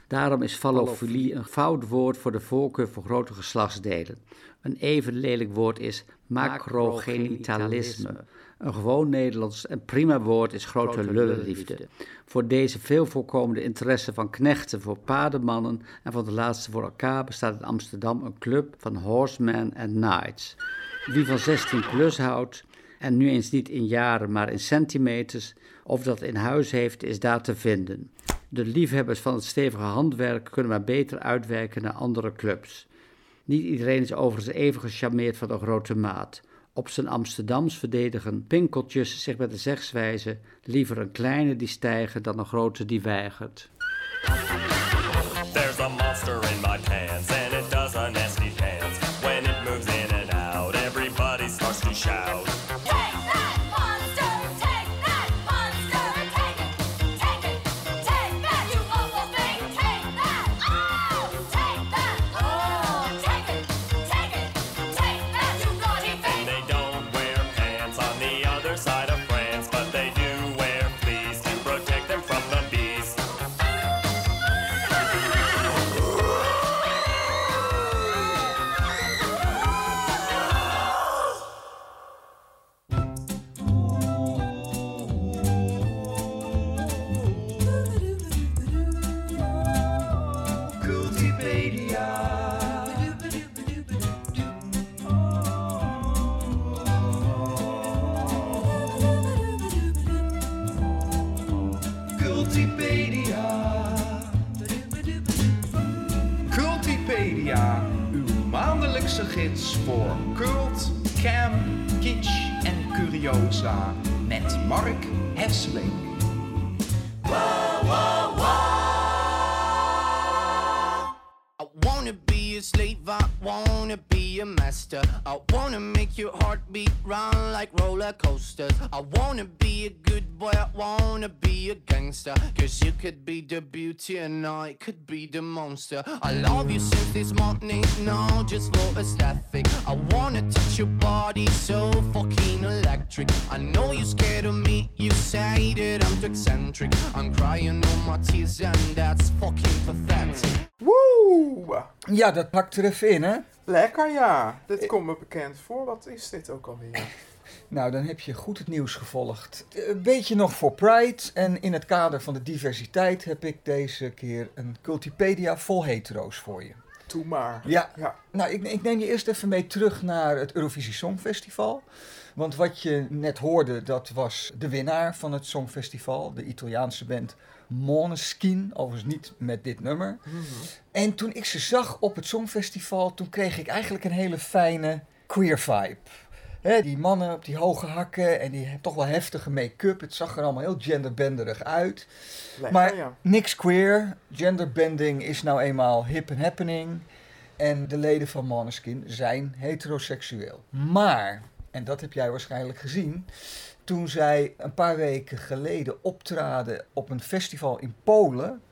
Daarom is fallofilie een fout woord voor de voorkeur voor grote geslachtsdelen. Een even lelijk woord is macrogenitalisme. Een gewoon Nederlands en prima woord is grote lullenliefde. Voor deze veel voorkomende interesse van knechten voor paardenmannen en van de laatste voor elkaar bestaat in Amsterdam een club van horsemen en knights. Wie van 16 plus houdt, en nu eens niet in jaren, maar in centimeters, of dat in huis heeft, is daar te vinden. De liefhebbers van het stevige handwerk kunnen maar beter uitwerken naar andere clubs. Niet iedereen is overigens even gecharmeerd van de grote maat. Op zijn Amsterdams verdedigen pinkeltjes zich met de zegswijze liever een kleine die stijgen dan een grote die weigert. There's a in my and it Cultipedia, uw maandelijkse gids voor cult, camp, kitsch en curiosa. Met Mark Hesseling. I wanna be a slave, I wanna a master. I wanna make your heart beat round like roller coasters. I wanna be a good boy, I wanna be a gangster. Cause you could be the beauty and I could be the monster. I love you since this morning, no, just for aesthetic. I wanna touch your body so fucking electric. I know you're scared of me, you say that I'm too eccentric. I'm crying all my tears and that's fucking pathetic. Woe! Ja, dat pakt er even in, hè? Lekker ja. Dit komt me bekend voor. Wat is dit ook alweer? Nou, dan heb je goed het nieuws gevolgd. Een beetje nog voor Pride. En in het kader van de diversiteit heb ik deze keer een Cultipedia vol hetero's voor je. Doe maar. Ja, Ja. nou, ik, ik neem je eerst even mee terug naar het Eurovisie Songfestival. Want wat je net hoorde, dat was de winnaar van het Songfestival, de Italiaanse band Måneskin, overigens niet met dit nummer. En toen ik ze zag op het Songfestival, toen kreeg ik eigenlijk een hele fijne queer vibe. Die mannen op die hoge hakken en die hebben toch wel heftige make-up. Het zag er allemaal heel genderbenderig uit. Lekker Maar ja. niks queer. Genderbending is nou eenmaal hip en happening. En de leden van Måneskin zijn heteroseksueel. Maar, en dat heb jij waarschijnlijk gezien, toen zij een paar weken geleden optraden op een festival in Polen,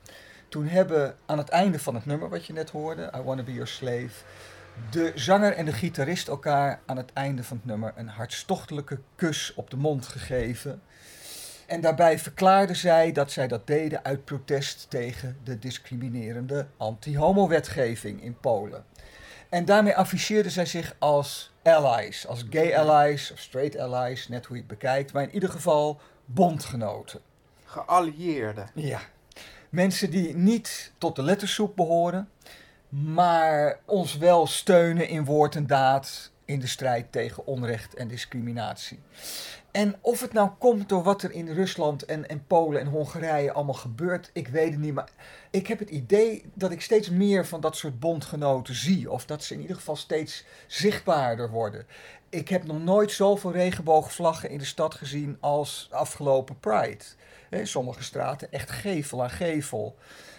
toen hebben aan het einde van het nummer wat je net hoorde, I Wanna Be Your Slave, de zanger en de gitarist elkaar aan het einde van het nummer een hartstochtelijke kus op de mond gegeven. En daarbij verklaarden zij dat zij dat deden uit protest tegen de discriminerende anti-homo-wetgeving in Polen. En daarmee afficheerden zij zich als allies, als gay allies of straight allies, net hoe je het bekijkt, maar in ieder geval bondgenoten. Geallieerden. Ja. Mensen die niet tot de lettersoep behoren, maar ons wel steunen in woord en daad in de strijd tegen onrecht en discriminatie. En of het nou komt door wat er in Rusland en, en Polen en Hongarije allemaal gebeurt, ik weet het niet. Maar ik heb het idee dat ik steeds meer van dat soort bondgenoten zie. Of dat ze in ieder geval steeds zichtbaarder worden. Ik heb nog nooit zoveel regenboogvlaggen in de stad gezien als afgelopen Pride. Sommige straten echt gevel aan gevel.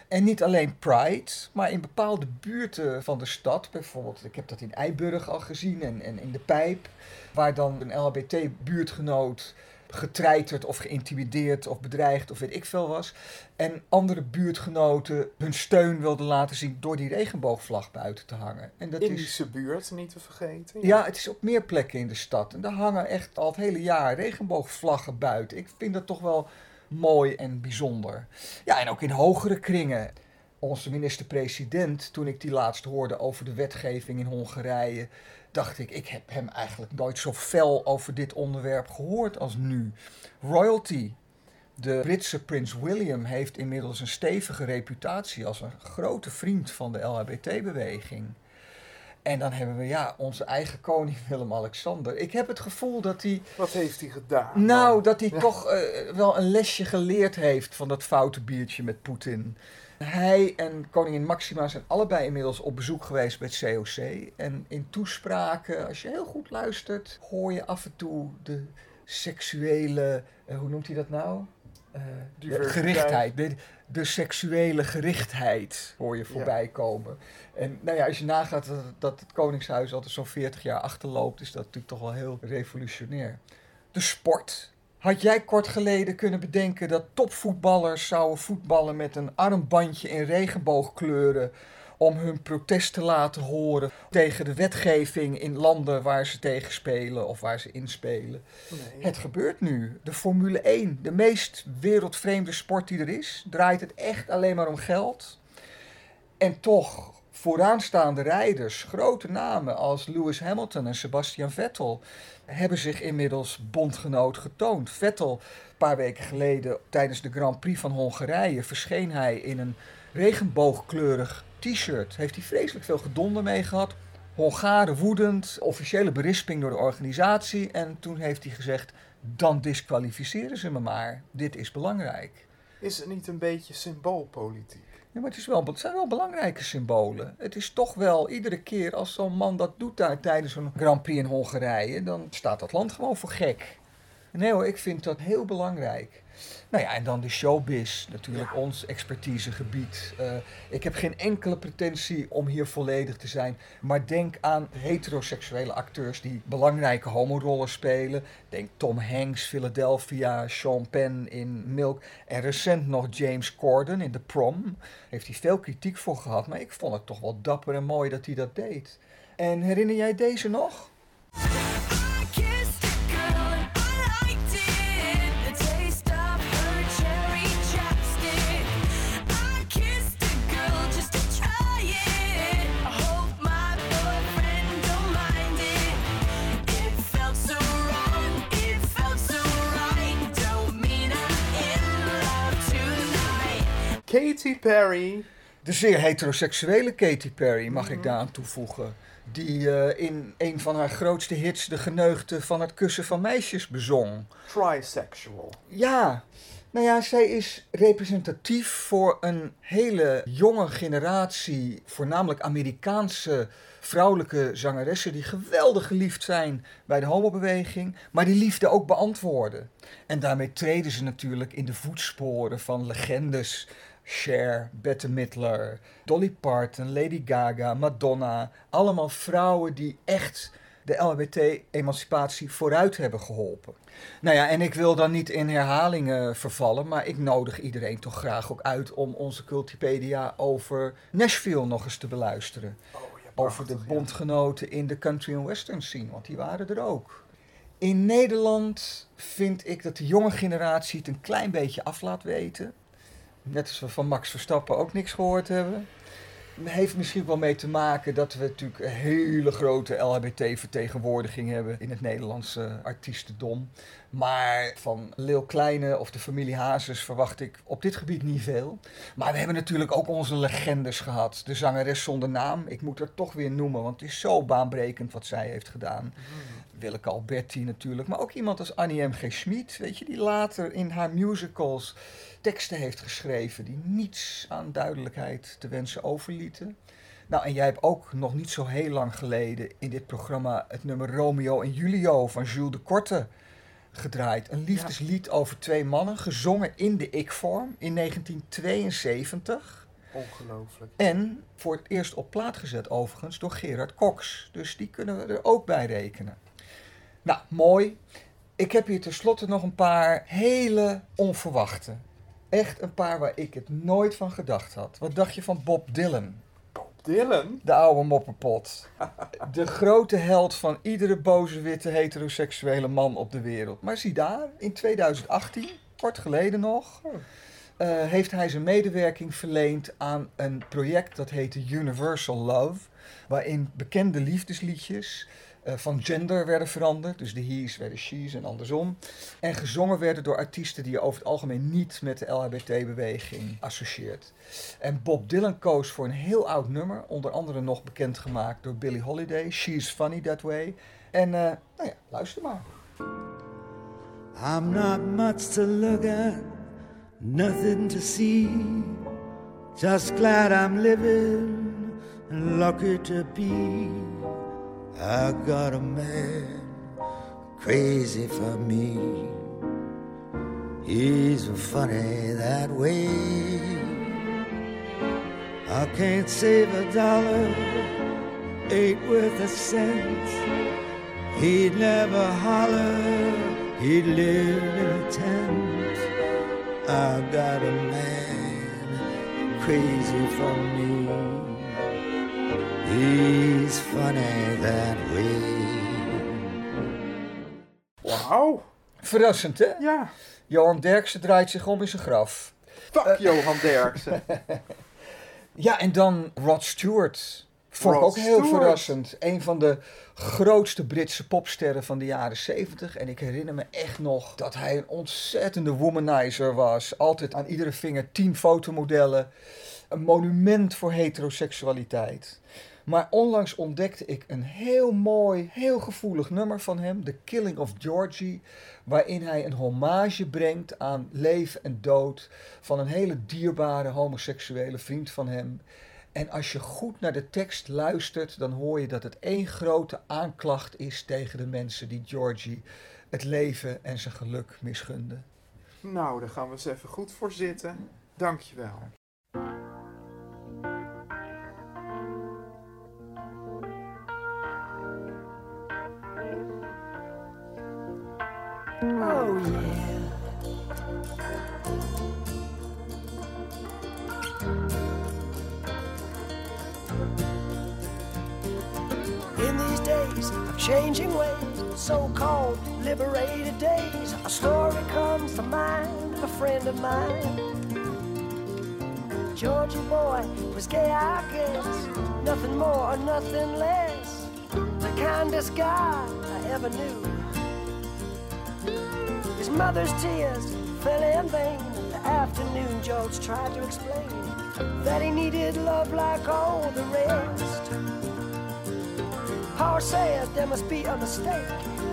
En niet alleen Pride, maar in bepaalde buurten van de stad, bijvoorbeeld, ik heb dat in Eiburg al gezien en, en in de Pijp, waar dan een LHBT-buurtgenoot getreiterd of geïntimideerd of bedreigd of weet ik veel was. En andere buurtgenoten hun steun wilden laten zien door die regenboogvlag buiten te hangen. En dat is, Indische buurt, niet te vergeten. ja, het is op meer plekken in de stad. En daar hangen echt al het hele jaar regenboogvlaggen buiten. Ik vind dat toch wel mooi en bijzonder. Ja, en ook in hogere kringen. Onze minister-president, toen ik die laatst hoorde over de wetgeving in Hongarije, dacht ik, ik heb hem eigenlijk nooit zo fel over dit onderwerp gehoord als nu. Royalty. De Britse prins William heeft inmiddels een stevige reputatie als een grote vriend van de LHBT-beweging. En dan hebben we ja, onze eigen koning Willem-Alexander. Ik heb het gevoel dat hij Wat heeft hij gedaan? nou, dat hij Ja. toch eh, wel een lesje geleerd heeft van dat foute biertje met Poetin. Hij en koningin Maxima zijn allebei inmiddels op bezoek geweest bij het COC. En in toespraken, als je heel goed luistert, hoor je af en toe de seksuele, eh, hoe noemt hij dat nou? Eh, de gerichtheid. De, de seksuele gerichtheid hoor je voorbij komen. En nou ja, als je nagaat dat, dat het Koningshuis altijd zo'n 40 jaar achterloopt, is dat natuurlijk toch wel heel revolutionair. De sport. Had jij kort geleden kunnen bedenken dat topvoetballers zouden voetballen met een armbandje in regenboogkleuren om hun protest te laten horen tegen de wetgeving in landen waar ze tegen spelen of waar ze inspelen? Nee. Het gebeurt nu. De Formule 1, de meest wereldvreemde sport die er is, draait het echt alleen maar om geld. En toch, vooraanstaande rijders, grote namen als Lewis Hamilton en Sebastian Vettel, hebben zich inmiddels bondgenoot getoond. Vettel, een paar weken geleden tijdens de Grand Prix van Hongarije, verscheen hij in een regenboogkleurig t-shirt. Heeft hij vreselijk veel gedonder mee gehad. Hongaren woedend, officiële berisping door de organisatie. En toen heeft hij gezegd, dan disqualificeren ze me maar. Dit is belangrijk. Is het niet een beetje symboolpolitiek? Ja, maar het, is wel, het zijn wel belangrijke symbolen. Het is toch wel iedere keer als zo'n man dat doet daar tijdens een Grand Prix in Hongarije, dan staat dat land gewoon voor gek. Nee hoor, ik vind dat heel belangrijk. Nou ja, en dan de showbiz, natuurlijk ons expertisegebied. Eh, ik heb geen enkele pretentie om hier volledig te zijn. Maar denk aan heteroseksuele acteurs die belangrijke homorollen spelen. Denk Tom Hanks, Philadelphia, Sean Penn in Milk. En recent nog James Corden in The Prom. Heeft hij veel kritiek voor gehad, maar ik vond het toch wel dapper en mooi dat hij dat deed. En herinner jij deze nog? Katy Perry. De zeer heteroseksuele Katy Perry, mag ik daaraan toevoegen. Die eh, in een van haar grootste hits de geneugde van het kussen van meisjes bezong. Trisexual. Ja, nou ja, zij is representatief voor een hele jonge generatie, voornamelijk Amerikaanse vrouwelijke zangeressen die geweldig geliefd zijn bij de homobeweging, maar die liefde ook beantwoorden. En daarmee treden ze natuurlijk in de voetsporen van legendes Cher, Bette Midler, Dolly Parton, Lady Gaga, Madonna. Allemaal vrouwen die echt de LHBT-emancipatie vooruit hebben geholpen. Nou ja, en ik wil dan niet in herhalingen vervallen, maar ik nodig iedereen toch graag ook uit om onze Cultipedia over Nashville nog eens te beluisteren. over de bondgenoten in de country en western scene, want die waren er ook. In Nederland vind ik dat de jonge generatie het een klein beetje af laat weten. Net als we van Max Verstappen ook niks gehoord hebben. Heeft misschien wel mee te maken dat we natuurlijk een hele grote LHBT-vertegenwoordiging hebben in het Nederlandse artiestendom. Maar van Lil Kleine of de familie Hazes verwacht ik op dit gebied niet veel. Maar we hebben natuurlijk ook onze legendes gehad. De zangeres zonder naam, ik moet haar toch weer noemen, want het is zo baanbrekend wat zij heeft gedaan. Willeke Alberti natuurlijk, maar ook iemand als Annie M. G. Schmid, weet je, die later in haar musicals teksten heeft geschreven die niets aan duidelijkheid te wensen overlieten. Nou, en jij hebt ook nog niet zo heel lang geleden in dit programma het nummer Romeo en Julio van Jules de Korte gedraaid. Een liefdeslied over twee mannen, gezongen in de ik-vorm in 1972. Ongelooflijk. En voor het eerst op plaat gezet overigens door Gerard Cox. Dus die kunnen we er ook bij rekenen. Nou, mooi. Ik heb hier tenslotte nog een paar hele onverwachte. Echt een paar waar ik het nooit van gedacht had. Wat dacht je van Bob Dylan? Bob Dylan? De oude mopperpot. De grote held van iedere boze witte heteroseksuele man op de wereld. Maar zie daar, in 2018, kort geleden nog, eh, heeft hij zijn medewerking verleend aan een project dat heette Universal Love. Waarin bekende liefdesliedjes van gender werden veranderd. Dus de he's werden she's en andersom. En gezongen werden door artiesten die je over het algemeen niet met de LHBT-beweging associeert. En Bob Dylan koos voor een heel oud nummer. Onder andere nog bekendgemaakt door Billie Holiday. She's Funny That Way. En eh, nou ja, luister maar. I'm not much to look at, nothing to see. Just glad I'm living lucky to be. I got a man crazy for me. He's funny that way. I can't save a dollar, ain't worth a cent. He'd never holler, he'd live in a tent. I got a man crazy for me. He's funny that way. Wauw. Verrassend, hè? Ja. Johan Derksen draait zich om in zijn graf. Fuck Johan Derksen. Ja, en dan Rod Stewart. Vond ik ook heel Stewart. verrassend. Een van de grootste Britse popsterren van de jaren 70. En ik herinner me echt nog dat hij een ontzettende womanizer was. Altijd aan iedere vinger tien fotomodellen. Een monument voor heteroseksualiteit. Maar onlangs ontdekte ik een heel mooi, heel gevoelig nummer van hem, The Killing of Georgie, waarin hij een hommage brengt aan leven en dood van een hele dierbare homoseksuele vriend van hem. En als je goed naar de tekst luistert, dan hoor je dat het één grote aanklacht is tegen de mensen die Georgie het leven en zijn geluk misgunden. Nou, daar gaan we eens even goed voor zitten. Dankjewel. Oh yeah. In these days of changing ways, so-called liberated days, a story comes to mind of a friend of mine. Georgie boy was gay, I guess, nothing more or nothing less. The kindest guy I ever knew. Mother's tears fell in vain. The afternoon George tried to explain that he needed love like all the rest. Paul said there must be a mistake.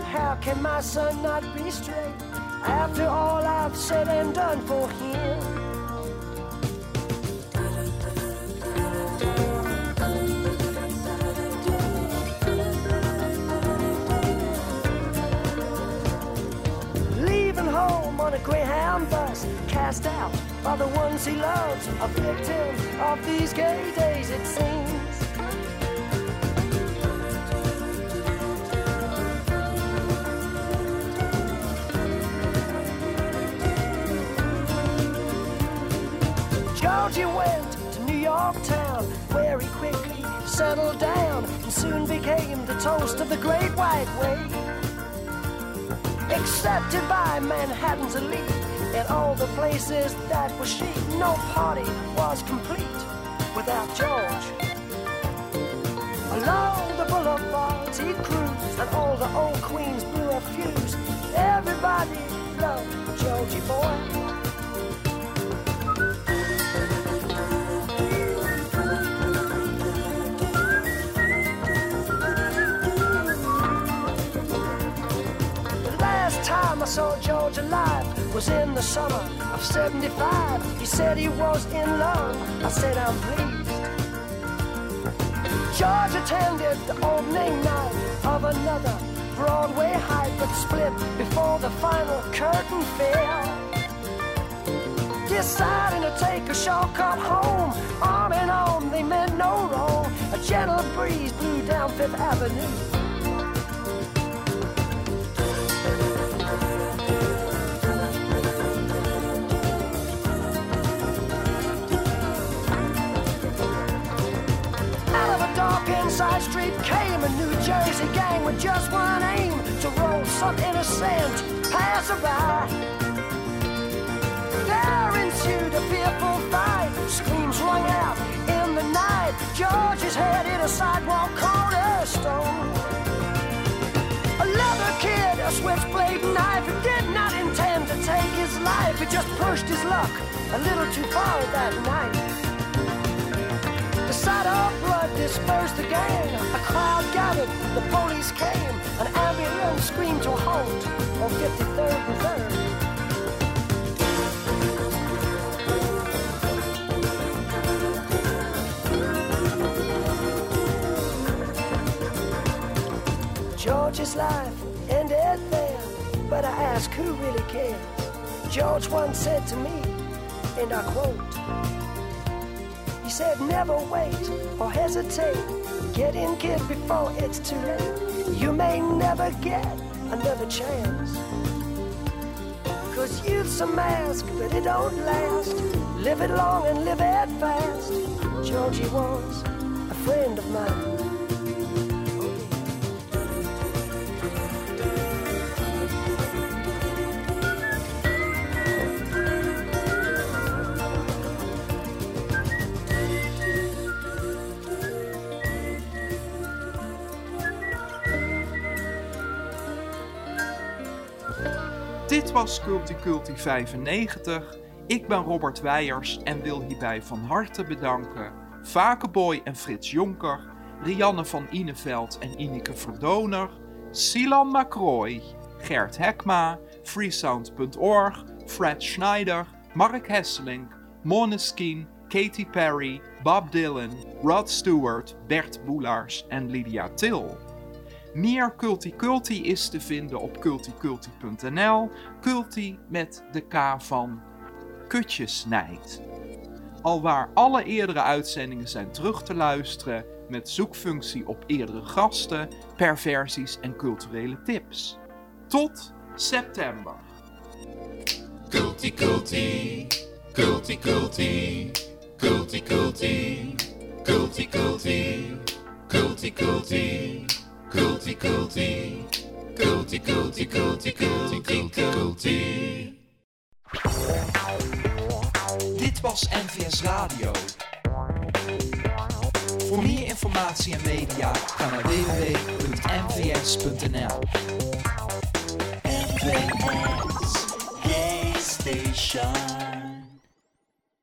How can my son not be straight after all I've said and done for him? Greyhound bus, cast out by the ones he loves, a victim of these gay days, it seems. Georgie went to New York town, where he quickly settled down and soon became the toast of the Great White Way. Accepted by Manhattan's elite in all the places that were chic, no party was complete without George. Along the boulevards he cruised, and all the old queens blew a fuse. Everybody loved Georgie boy. Was in the summer of 75. He said he was in love. I said, I'm pleased. George attended the opening night of another Broadway hype but split before the final curtain fell. Deciding to take a shortcut home, arm in arm, they meant no wrong. A gentle breeze blew down Fifth Avenue. A New Jersey gang with just one aim to roll some innocent passerby. There ensued a fearful fight. Screams rung out in the night. George's head hit a sidewalk cornerstone. A leather kid, a switchblade knife, did not intend to take his life. He just pushed his luck a little too far that night. Sight of blood dispersed the. A crowd gathered, the police came. An ambulance screamed to halt on 53rd and 3rd. George's life ended there, but I ask who really cares. George once said to me, and I quote, said, never wait or hesitate. Get in, kid, before it's too late. You may never get another chance. Cause youth's a mask, but it don't last. Live it long and live it fast. Georgie was a friend of mine. Was Culti Culti 95. Ik ben Robert Weijers en wil hierbij van harte bedanken Vakenboy en Frits Jonker Rianne van Ineveld en Ineke Verdoner, Silan Macroy, Gert Hekma, freesound.org, Fred Schneider, Mark Hesselink, Måneskin, Katy Perry, Bob Dylan, Rod Stewart, Bert Boelaars en Lydia Till. Meer Culti Culti is te vinden op culticulti.nl, Culti met de K van Kutjesnijd. Alwaar alle eerdere uitzendingen zijn terug te luisteren met zoekfunctie op eerdere gasten, perversies en culturele tips. Tot september. Culti culti, culti culti, culti culti culti, culti culti, culti culti, culti. Dit was NVS Radio. Voor meer informatie en media ga naar www.nvs.nl. NVS Station.